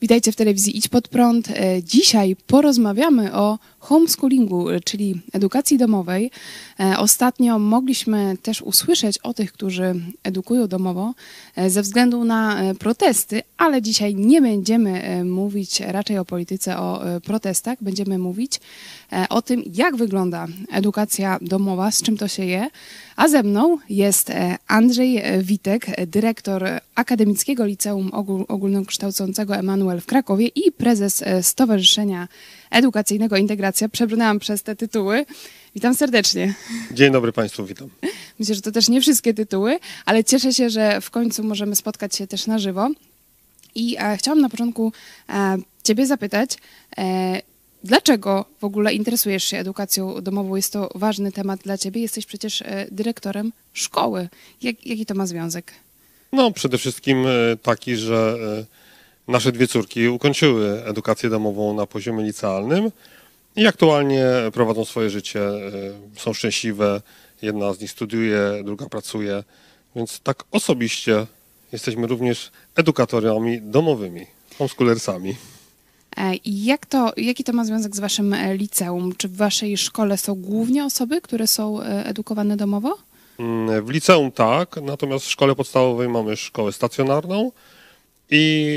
Witajcie w telewizji Idź Pod Prąd. E, Dzisiaj porozmawiamy o homeschoolingu, e, czyli edukacji domowej. E, Ostatnio mogliśmy też usłyszeć o tych, którzy edukują domowo e, ze względu na protesty, ale dzisiaj nie będziemy mówić raczej o polityce, o protestach. Będziemy mówić o tym, jak wygląda edukacja domowa, z czym to się je. A ze mną jest Andrzej Witek, dyrektor Akademickiego Liceum Ogól- Ogólnokształcącego Emanuel w Krakowie i prezes Stowarzyszenia Edukacyjnego Integracja. Przebrnęłam przez te tytuły. Witam serdecznie. Dzień dobry Państwu, witam. Myślę, że to też nie wszystkie tytuły, ale cieszę się, że w końcu możemy spotkać się też na żywo. I e, chciałam na początku e, Ciebie zapytać, e, dlaczego w ogóle interesujesz się edukacją domową? Jest to ważny temat dla Ciebie. Jesteś przecież e, dyrektorem szkoły. Jak, jaki to ma związek? No, przede wszystkim e, taki, że e, nasze dwie córki ukończyły edukację domową na poziomie licealnym i aktualnie prowadzą swoje życie, e, są szczęśliwe. Jedna z nich studiuje, druga pracuje, więc tak osobiście jesteśmy również edukatorami domowymi, homeschoolersami. E, I jak to, jaki to ma związek z Waszym e, liceum? Czy w Waszej szkole są głównie osoby, które są e, edukowane domowo? Mm, W liceum tak, natomiast w szkole podstawowej mamy szkołę stacjonarną i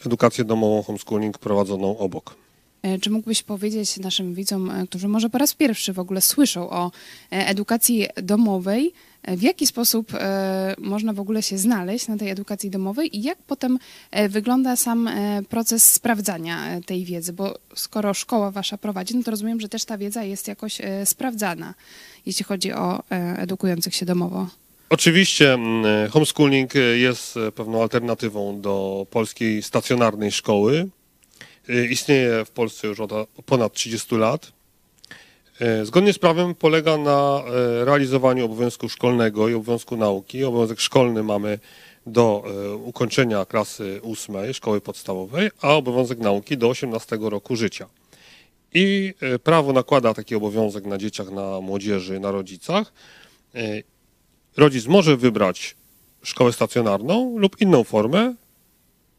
e, edukację domową, homeschooling prowadzoną obok. E, Czy mógłbyś powiedzieć naszym widzom, e, którzy może po raz pierwszy w ogóle słyszą o edukacji domowej, w jaki sposób można w ogóle się znaleźć na tej edukacji domowej i jak potem wygląda sam proces sprawdzania tej wiedzy? Bo skoro szkoła wasza prowadzi, no to rozumiem, że też ta wiedza jest jakoś sprawdzana, jeśli chodzi o edukujących się domowo. Oczywiście mm, homeschooling y, jest y, pewną alternatywą do polskiej stacjonarnej szkoły. Y, Istnieje w Polsce już od ponad 30 lat. Zgodnie z prawem polega na realizowaniu obowiązku szkolnego i obowiązku nauki. Obowiązek szkolny mamy do ukończenia klasy ósmej szkoły podstawowej, a obowiązek nauki do 18 roku życia. I prawo nakłada taki obowiązek na dzieciach, na młodzieży, na rodzicach. Rodzic może wybrać szkołę stacjonarną lub inną formę,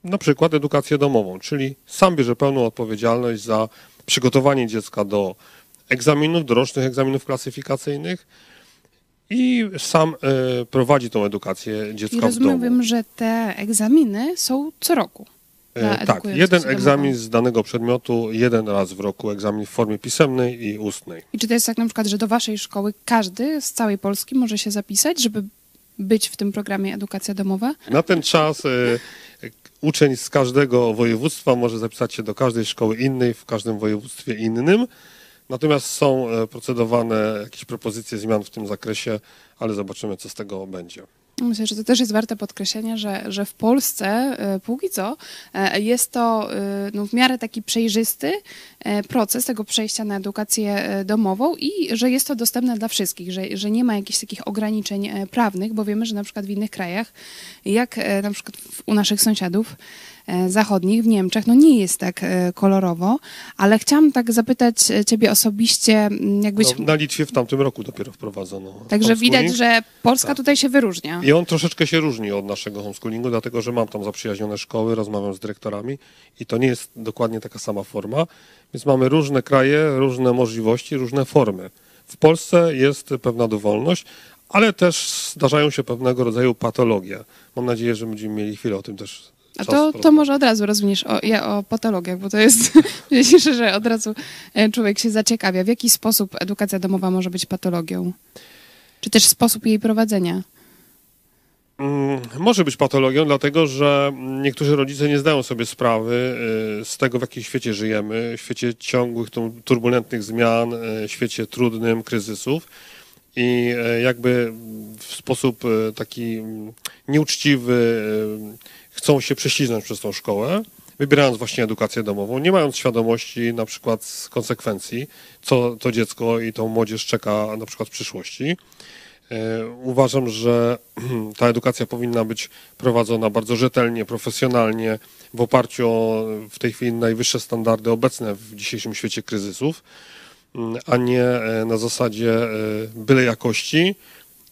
na przykład edukację domową, czyli sam bierze pełną odpowiedzialność za przygotowanie dziecka do egzaminów, do rocznych egzaminów klasyfikacyjnych i sam e, prowadzi tą edukację I dziecka w domu. rozumiem, że te egzaminy są co roku. E, tak, jeden egzamin z danego przedmiotu, jeden raz w roku, egzamin w formie pisemnej i ustnej. I czy to jest tak na przykład, że do waszej szkoły każdy z całej Polski może się zapisać, żeby być w tym programie Edukacja Domowa? Na ten czas e, uczeń z każdego województwa może zapisać się do każdej szkoły innej, w każdym województwie innym. Natomiast są e, procedowane jakieś propozycje zmian w tym zakresie, ale zobaczymy, co z tego będzie. Myślę, że to też jest warte podkreślenia, że, że w Polsce e, póki co e, jest to e, no, w miarę taki przejrzysty proces tego przejścia na edukację domową i że jest to dostępne dla wszystkich, że, że nie ma jakichś takich ograniczeń prawnych, bo wiemy, że na przykład w innych krajach, jak na przykład u naszych sąsiadów zachodnich, w Niemczech, no nie jest tak e, kolorowo, ale chciałam tak zapytać e, ciebie osobiście, jakbyś... No, na Litwie w tamtym roku dopiero wprowadzono. Także widać, że Polska Tak. tutaj się wyróżnia. I on troszeczkę się różni od naszego homeschoolingu, dlatego że mam tam zaprzyjaźnione szkoły, rozmawiam z dyrektorami i to nie jest dokładnie taka sama forma. Więc mamy różne kraje, różne możliwości, różne formy. W Polsce jest pewna dowolność, ale też zdarzają się pewnego rodzaju patologie. Mam nadzieję, że będziemy mieli chwilę o tym też. A to, to może od razu rozwiniesz o, ja, o patologiach, bo to jest, myślę, że od razu e, człowiek się zaciekawia. W jaki sposób edukacja domowa może być patologią? Czy też sposób jej prowadzenia? Mm, Może być patologią, dlatego że niektórzy rodzice nie zdają sobie sprawy y, z tego, w jakim świecie żyjemy, w świecie ciągłych, tu- turbulentnych zmian, y, świecie trudnym, kryzysów. I y, jakby w sposób y, taki mm, nieuczciwy chcą się prześliznąć przez tą szkołę, wybierając właśnie edukację domową, nie mając świadomości na przykład konsekwencji, co to dziecko i tą młodzież czeka na przykład w przyszłości. E, Uważam, że ta edukacja powinna być prowadzona bardzo rzetelnie, profesjonalnie, w oparciu o w tej chwili najwyższe standardy obecne w dzisiejszym świecie kryzysów, mm, a nie e, na zasadzie e, byle jakości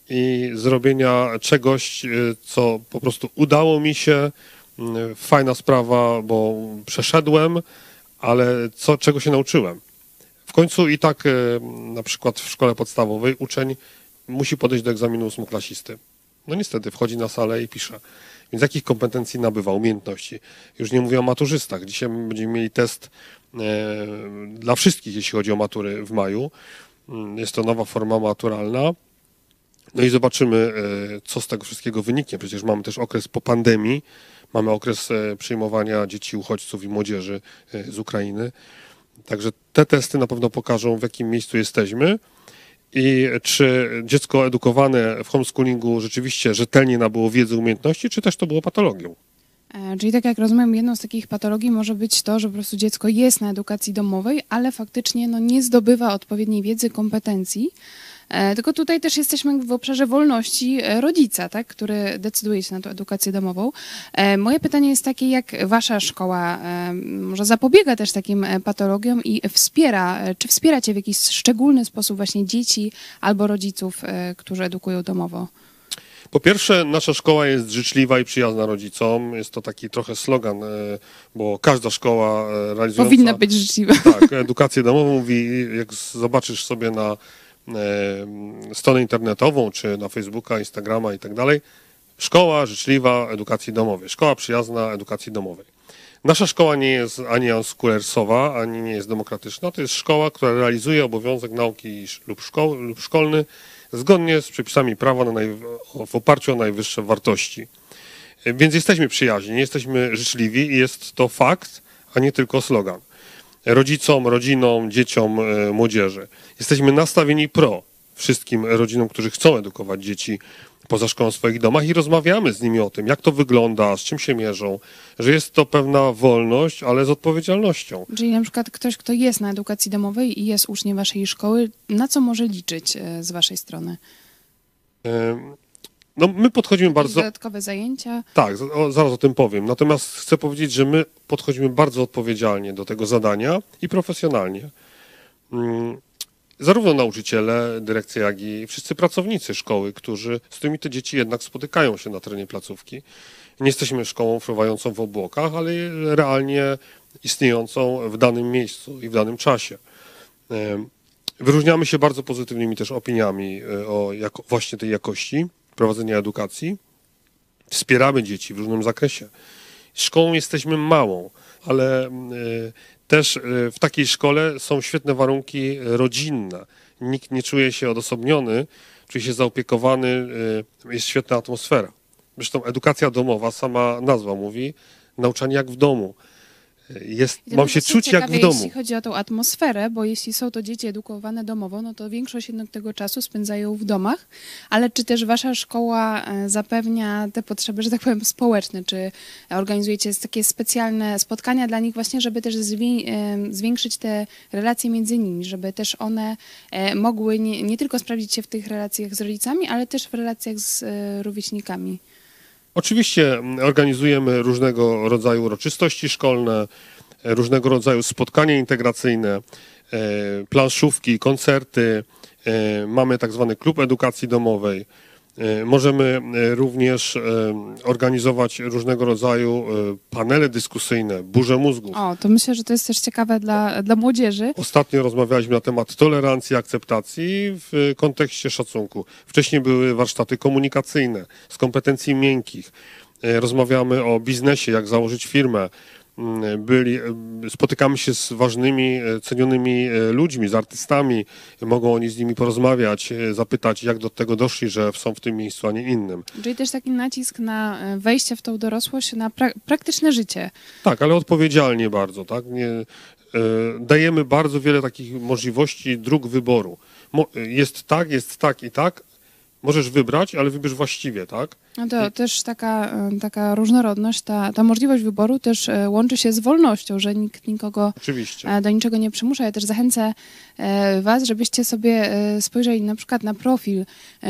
i zrobienia czegoś, e, co po prostu udało mi się, mm, fajna sprawa, bo przeszedłem, ale co, czego się nauczyłem? W końcu i tak e, na przykład w szkole podstawowej uczeń musi podejść do egzaminu ósmoklasisty. No niestety, wchodzi na salę i pisze. Więc jakich kompetencji nabywa, umiejętności? Już nie mówię o maturzystach. Dzisiaj będziemy mieli test e, dla wszystkich, jeśli chodzi o matury w maju. Mm, Jest to nowa forma maturalna. No i zobaczymy, e, co z tego wszystkiego wyniknie. Przecież mamy też okres po pandemii, mamy okres e, przyjmowania dzieci, uchodźców i młodzieży e, z Ukrainy. Także te testy na pewno pokażą, w jakim miejscu jesteśmy i czy dziecko edukowane w homeschoolingu rzeczywiście rzetelnie nabyło wiedzy, umiejętności, czy też to było patologią. Czyli tak jak rozumiem, jedną z takich patologii może być to, że po prostu dziecko jest na edukacji domowej, ale faktycznie no, nie zdobywa odpowiedniej wiedzy, kompetencji. E, Tylko tutaj też jesteśmy w obszarze wolności e, rodzica, tak, który decyduje się na tę edukację domową. E, Moje pytanie jest takie, jak wasza szkoła może zapobiega też takim patologiom i wspiera, czy wspieracie w jakiś szczególny sposób właśnie dzieci albo rodziców, którzy edukują domowo? Po pierwsze, nasza szkoła jest życzliwa i przyjazna rodzicom. Jest to taki trochę slogan, bo każda szkoła realizująca... Powinna być życzliwa. Tak, edukację domową mówi, jak zobaczysz sobie na stronę internetową, czy na Facebooka, Instagrama i tak dalej, szkoła życzliwa edukacji domowej, szkoła przyjazna edukacji domowej. Nasza szkoła nie jest ani unschoolersowa, ani nie jest demokratyczna. To jest szkoła, która realizuje obowiązek nauki lub, szkoły, lub szkolny zgodnie z przepisami prawa w oparciu o najwyższe wartości. E, Więc jesteśmy przyjaźni, jesteśmy życzliwi i jest to fakt, a nie tylko slogan. Rodzicom, rodzinom, dzieciom, e, młodzieży. Jesteśmy nastawieni pro wszystkim rodzinom, którzy chcą edukować dzieci poza szkołą w swoich domach i rozmawiamy z nimi o tym, jak to wygląda, z czym się mierzą, że jest to pewna wolność, ale z odpowiedzialnością. Czyli na przykład ktoś, kto jest na edukacji domowej i jest uczniem waszej szkoły, na co może liczyć e, z waszej strony? No, my podchodzimy bardzo. Dodatkowe zajęcia? Tak, zaraz o tym powiem. Natomiast chcę powiedzieć, że my podchodzimy bardzo odpowiedzialnie do tego zadania i profesjonalnie. Mm, Zarówno nauczyciele, dyrekcja, jak i wszyscy pracownicy szkoły, którzy, z którymi te dzieci jednak spotykają się na terenie placówki. Nie jesteśmy szkołą fruwającą w obłokach, ale realnie istniejącą w danym miejscu i w danym czasie. Wyróżniamy się bardzo pozytywnymi też opiniami e, o jako, właśnie tej jakości prowadzenia edukacji. Wspieramy dzieci w różnym zakresie. Szkołą jesteśmy małą, ale e, też e, w takiej szkole są świetne warunki rodzinne. Nikt nie czuje się odosobniony, czuje się zaopiekowany, e, jest świetna atmosfera. Zresztą edukacja domowa, sama nazwa mówi, nauczanie jak w domu. Jest, mam się czuć jak w domu. Jeśli chodzi o tą atmosferę, bo jeśli są to dzieci edukowane domowo, no to większość jednak tego czasu spędzają w domach, ale czy też wasza szkoła e, zapewnia te potrzeby, że tak powiem, społeczne? Czy organizujecie takie specjalne spotkania dla nich właśnie, żeby też e, zwiększyć te relacje między nimi, żeby też one e, mogły nie, nie tylko sprawdzić się w tych relacjach z rodzicami, ale też w relacjach z rówieśnikami? Oczywiście mm, organizujemy różnego rodzaju uroczystości szkolne, e, różnego rodzaju spotkania integracyjne, e, planszówki, koncerty. e, Mamy tak zwany klub edukacji domowej. E, Możemy e, również e, organizować różnego rodzaju panele dyskusyjne, burze mózgów. O, to myślę, że to jest też ciekawe dla, dla młodzieży. Ostatnio rozmawialiśmy na temat tolerancji, akceptacji w kontekście szacunku. Wcześniej były warsztaty komunikacyjne z kompetencji miękkich. Rozmawiamy o biznesie, jak założyć firmę. Byli, spotykamy się z ważnymi, e, cenionymi e, ludźmi, z artystami. Mogą oni z nimi porozmawiać, e, zapytać, jak do tego doszli, że są w tym miejscu, a nie innym. Czyli też taki nacisk na wejście w tą dorosłość, na pra- praktyczne życie. Tak, ale odpowiedzialnie bardzo, tak? Nie, dajemy bardzo wiele takich możliwości dróg wyboru. Jest tak, jest tak i tak. Możesz wybrać, ale wybierz właściwie, tak? No to też taka, e, taka różnorodność, ta, ta możliwość wyboru też e, łączy się z wolnością, że nikt nikogo Oczywiście. e, do niczego nie przymusza. Ja też zachęcę Was, żebyście sobie spojrzeli na przykład na profil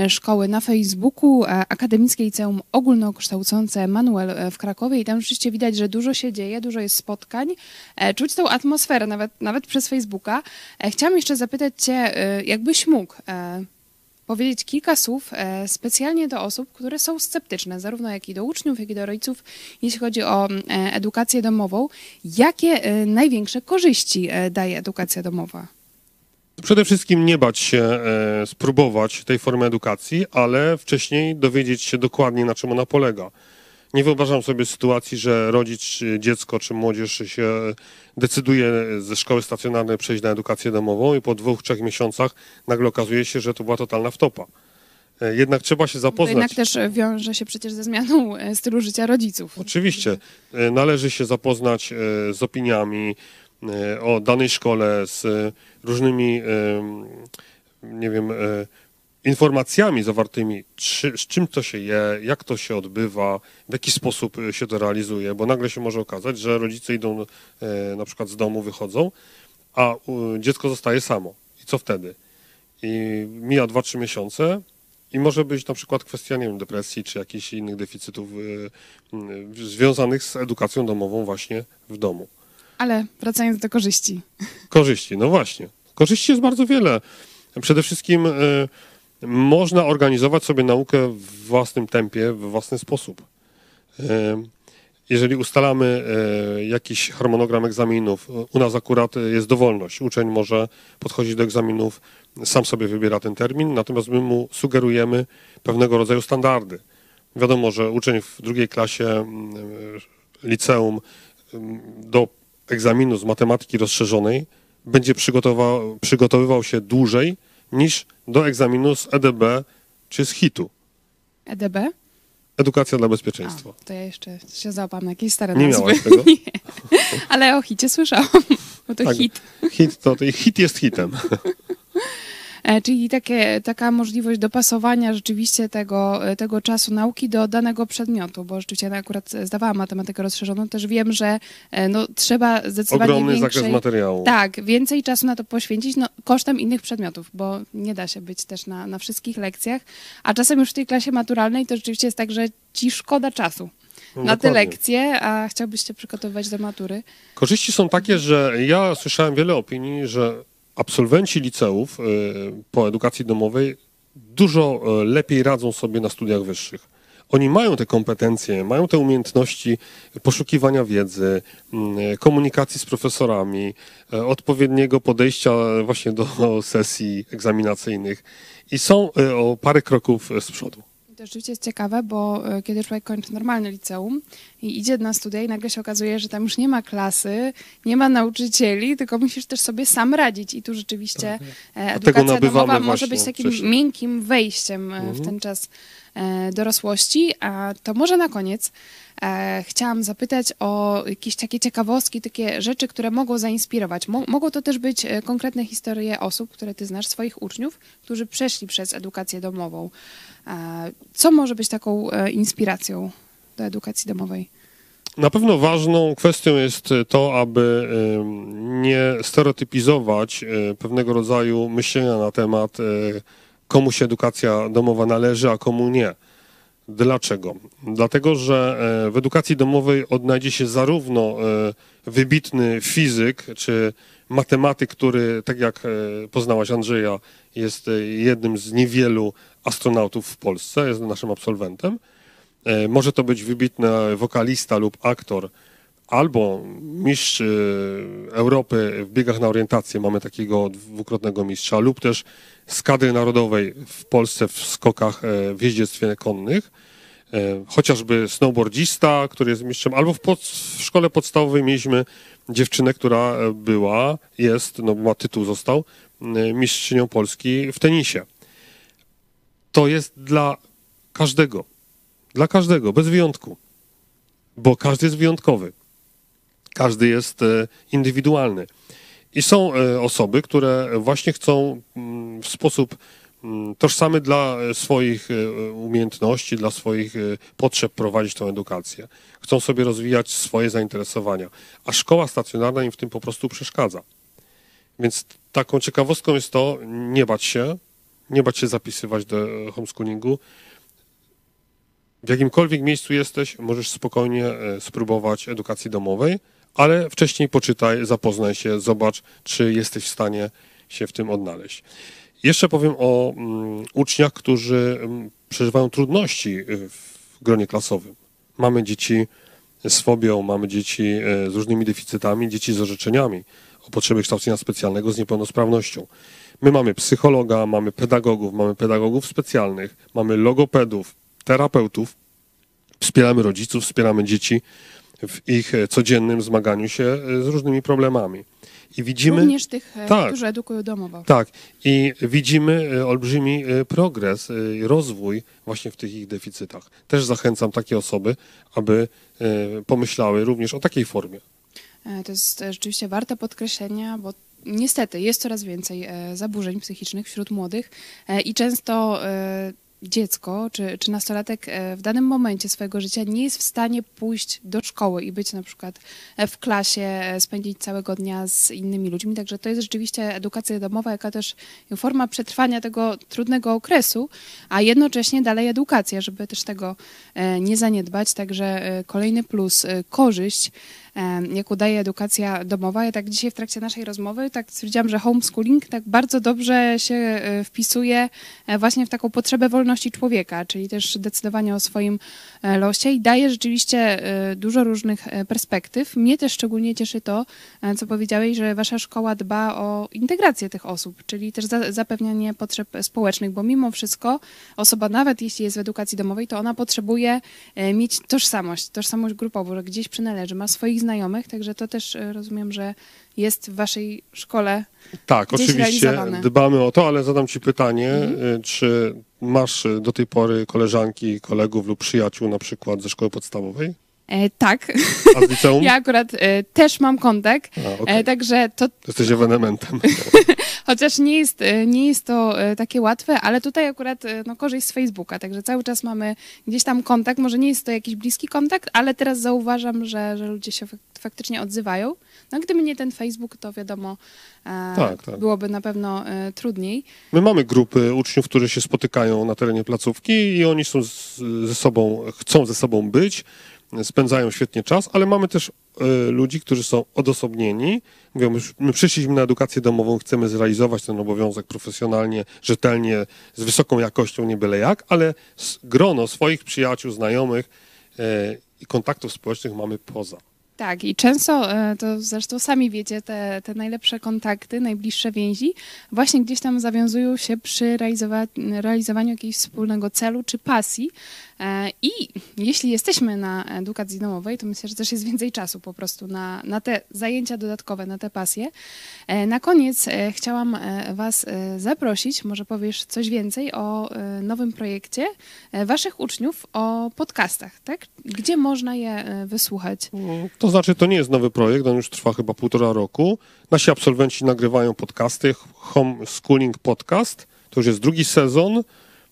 szkoły na Facebooku Akademickie Liceum Ogólnokształcące Manuel w Krakowie i tam rzeczywiście widać, że dużo się dzieje, dużo jest spotkań, czuć tą atmosferę nawet, nawet przez Facebooka. Chciałam jeszcze zapytać Cię, jakbyś mógł powiedzieć kilka słów e, specjalnie do osób, które są sceptyczne, zarówno jak i do uczniów, jak i do rodziców, jeśli chodzi o e, edukację domową. Jakie e, największe korzyści daje edukacja domowa? Przede wszystkim nie bać się spróbować tej formy edukacji, ale wcześniej dowiedzieć się dokładnie, na czym ona polega. Nie wyobrażam sobie sytuacji, że rodzic, czy dziecko, czy młodzież się decyduje ze szkoły stacjonarnej przejść na edukację domową i po dwóch, trzech miesiącach nagle okazuje się, że to była totalna wtopa. E, Jednak trzeba się To zapoznać. jednak też wiąże się przecież ze zmianą e, stylu życia rodziców. Oczywiście. E, Należy się zapoznać e, z opiniami e, o danej szkole, z e, różnymi, e, nie wiem, e, informacjami zawartymi, czy, z czym to się je, jak to się odbywa, w jaki sposób e, się to realizuje, bo nagle się może okazać, że rodzice idą e, na przykład z domu, wychodzą, a dziecko zostaje samo. I co wtedy? I mija 2-3 miesiące i może być na przykład kwestia, nie wiem, depresji czy jakichś innych deficytów y, związanych z edukacją domową właśnie w domu. Ale wracając do korzyści. Korzyści, no właśnie. Korzyści jest bardzo wiele. Przede wszystkim można organizować sobie naukę w własnym tempie, w własny sposób. Jeżeli ustalamy y, jakiś harmonogram egzaminów, u nas akurat jest dowolność. Uczeń może podchodzić do egzaminów, sam sobie wybiera ten termin, natomiast my mu sugerujemy pewnego rodzaju standardy. Wiadomo, że uczeń w drugiej klasie liceum do egzaminu z matematyki rozszerzonej będzie przygotowywał się dłużej niż do egzaminu z EDB czy z HIT-u. EDB? Edukacja dla A, bezpieczeństwa. to ja jeszcze się załapam na jakieś stare Nie nazwy. tego? Nie. Ale o hicie słyszałam, bo to Tak. hit. Hit, to, to hit jest hitem. E, Czyli takie, taka możliwość dopasowania rzeczywiście tego, e, tego czasu nauki do danego przedmiotu, bo rzeczywiście ja akurat zdawałam matematykę rozszerzoną, też wiem, że e, no, trzeba zdecydowanie Ogromny większej... zakres materiału. Tak, więcej czasu na to poświęcić no, kosztem innych przedmiotów, bo nie da się być też na, na wszystkich lekcjach, a czasem już w tej klasie maturalnej to rzeczywiście jest tak, że ci szkoda czasu No, na te dokładnie. lekcje, a chciałbyś się przygotowywać do matury. Korzyści są takie, że ja słyszałem wiele opinii, że absolwenci liceów y, po edukacji domowej dużo y, lepiej radzą sobie na studiach wyższych. Oni mają te kompetencje, mają te umiejętności poszukiwania wiedzy, mm, komunikacji z profesorami, odpowiedniego podejścia właśnie do sesji egzaminacyjnych i są o parę kroków z przodu. Rzeczywiście jest ciekawe, bo e, kiedy człowiek kończy normalne liceum i idzie na studia i nagle się okazuje, że tam już nie ma klasy, nie ma nauczycieli, tylko musisz też sobie sam radzić. I tu rzeczywiście e, tego edukacja domowa może być takim wcześniej. miękkim wejściem e, w Mhm. ten czas e, dorosłości. A to może na koniec e, chciałam zapytać o jakieś takie ciekawostki, takie rzeczy, które mogą zainspirować. Mo- mogą to też być e, konkretne historie osób, które ty znasz, swoich uczniów, którzy przeszli przez edukację domową. E, Co może być taką e, inspiracją do edukacji domowej? Na pewno ważną kwestią jest to, aby nie stereotypizować e, pewnego rodzaju myślenia na temat, e, komu się edukacja domowa należy, a komu nie. Dlaczego? Dlatego, że e, w edukacji domowej odnajdzie się zarówno e, wybitny fizyk czy matematyk, który, tak jak e, poznałaś Andrzeja, jest jednym z niewielu astronautów w Polsce, jest naszym absolwentem. Może to być wybitny wokalista lub aktor, albo mistrz e, Europy w biegach na orientację, mamy takiego dwukrotnego mistrza, lub też z kadry narodowej w Polsce w skokach e, w jeździectwie konnych, e, chociażby snowboardzista, który jest mistrzem, albo w, pod, w szkole podstawowej mieliśmy dziewczynę, która e, była, jest, no ma tytuł został, mistrzynią Polski w tenisie. To jest dla każdego, dla każdego, bez wyjątku, bo każdy jest wyjątkowy. Każdy jest e, indywidualny. I są e, osoby, które właśnie chcą mm, w sposób mm, tożsamy dla swoich e, umiejętności, dla swoich potrzeb prowadzić tę edukację. Chcą sobie rozwijać swoje zainteresowania, a szkoła stacjonarna im w tym po prostu przeszkadza. Więc taką ciekawostką jest to nie bać się, nie bać się zapisywać do homeschoolingu. W jakimkolwiek miejscu jesteś, możesz spokojnie spróbować edukacji domowej, ale wcześniej poczytaj, zapoznaj się, zobacz, czy jesteś w stanie się w tym odnaleźć. Jeszcze powiem o mm, uczniach, którzy mm, przeżywają trudności y, w gronie klasowym. Mamy dzieci z fobią, mamy dzieci e, z różnymi deficytami, dzieci z orzeczeniami o potrzeby kształcenia specjalnego z niepełnosprawnością. My mamy psychologa, mamy pedagogów, mamy pedagogów specjalnych, mamy logopedów, terapeutów, wspieramy rodziców, wspieramy dzieci w ich e, codziennym zmaganiu się e, z różnymi problemami. I widzimy. Również tych, e, tak, którzy edukują domowo. Tak. I widzimy olbrzymi progres, rozwój właśnie w tych ich deficytach. Też zachęcam takie osoby, aby pomyślały również o takiej formie. To jest rzeczywiście warte podkreślenia, bo niestety jest coraz więcej zaburzeń psychicznych wśród młodych i często dziecko czy, czy nastolatek e, w danym momencie swojego życia nie jest w stanie pójść do szkoły i być na przykład e, w klasie, e, spędzić całego dnia z innymi ludźmi. Także to jest rzeczywiście edukacja domowa, jaka też forma przetrwania tego trudnego okresu, a jednocześnie dalej edukacja, żeby też tego nie zaniedbać. Także kolejny plus, korzyść jak udaje edukacja domowa. Ja tak dzisiaj w trakcie naszej rozmowy tak stwierdziłam, że homeschooling tak bardzo dobrze się e, wpisuje e, właśnie w taką potrzebę wolności człowieka, czyli też decydowanie o swoim e, losie i daje rzeczywiście dużo różnych perspektyw. Mnie też szczególnie cieszy to, co powiedziałeś, że wasza szkoła dba o integrację tych osób, czyli też zapewnianie potrzeb społecznych, bo mimo wszystko osoba, nawet jeśli jest w edukacji domowej, to ona potrzebuje mieć tożsamość, tożsamość grupową, że gdzieś przynależy, ma swoich znajomych, także to też e, rozumiem, że jest w waszej szkole. Tak, oczywiście dbamy o to, ale zadam ci pytanie, mhm. E, czy masz e, do tej pory koleżanki, kolegów lub przyjaciół na przykład ze szkoły podstawowej? E, tak. A z liceum? Ja akurat e, też mam kontakt, A, okay. e, także to... Jesteś ewenementem. Chociaż nie jest, nie jest to takie łatwe, ale tutaj akurat no, korzyść z Facebooka, także cały czas mamy gdzieś tam kontakt, może nie jest to jakiś bliski kontakt, ale teraz zauważam, że, że ludzie się faktycznie odzywają. No gdyby nie ten Facebook, to wiadomo, e, tak, tak. byłoby na pewno e, trudniej. My mamy grupy uczniów, którzy się spotykają na terenie placówki i oni są z, ze sobą, chcą ze sobą być, spędzają świetnie czas, ale mamy też y, ludzi, którzy są odosobnieni. Mówią, my, my przyszliśmy na edukację domową, chcemy zrealizować ten obowiązek profesjonalnie, rzetelnie, z wysoką jakością, nie byle jak, ale grono swoich przyjaciół, znajomych y, i kontaktów społecznych mamy poza. Tak, i często, e, to zresztą sami wiecie, te, te najlepsze kontakty, najbliższe więzi właśnie gdzieś tam zawiązują się przy realizowa realizowaniu jakiegoś wspólnego celu czy pasji. E, I jeśli jesteśmy na edukacji domowej, to myślę, że też jest więcej czasu po prostu na, na te zajęcia dodatkowe, na te pasje. E, na koniec chciałam Was zaprosić, może powiesz coś więcej o nowym projekcie Waszych uczniów o podcastach, tak? Gdzie można je wysłuchać? To to znaczy, to nie jest nowy projekt, on już trwa chyba półtora roku. Nasi absolwenci nagrywają podcasty, Homeschooling Podcast. To już jest drugi sezon.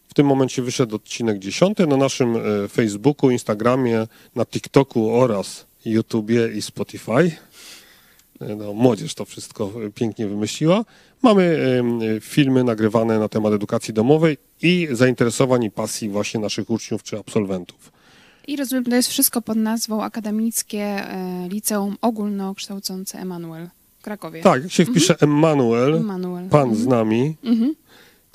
W tym momencie wyszedł odcinek dziesiąty na naszym e, Facebooku, Instagramie, na TikToku oraz YouTubie i Spotify. E, no, młodzież to wszystko pięknie wymyśliła. Mamy filmy nagrywane na temat edukacji domowej i zainteresowań i pasji właśnie naszych uczniów czy absolwentów. I rozumiem, to jest wszystko pod nazwą Akademickie e, Liceum Ogólnokształcące Emanuel w Krakowie. Tak, jak się mhm. wpisze Emanuel, pan mhm. z nami, mhm.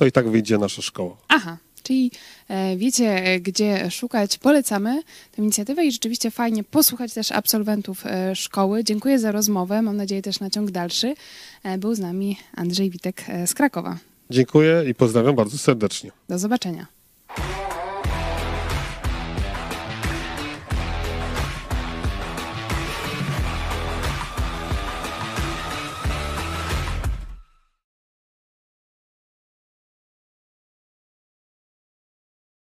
To i tak wyjdzie nasza szkoła. Aha, czyli e, wiecie, e, gdzie szukać. Polecamy tę inicjatywę i rzeczywiście fajnie posłuchać też absolwentów e, szkoły. Dziękuję za rozmowę. Mam nadzieję też na ciąg dalszy. Był z nami Andrzej Witek z Krakowa. Dziękuję i pozdrawiam bardzo serdecznie. Do zobaczenia.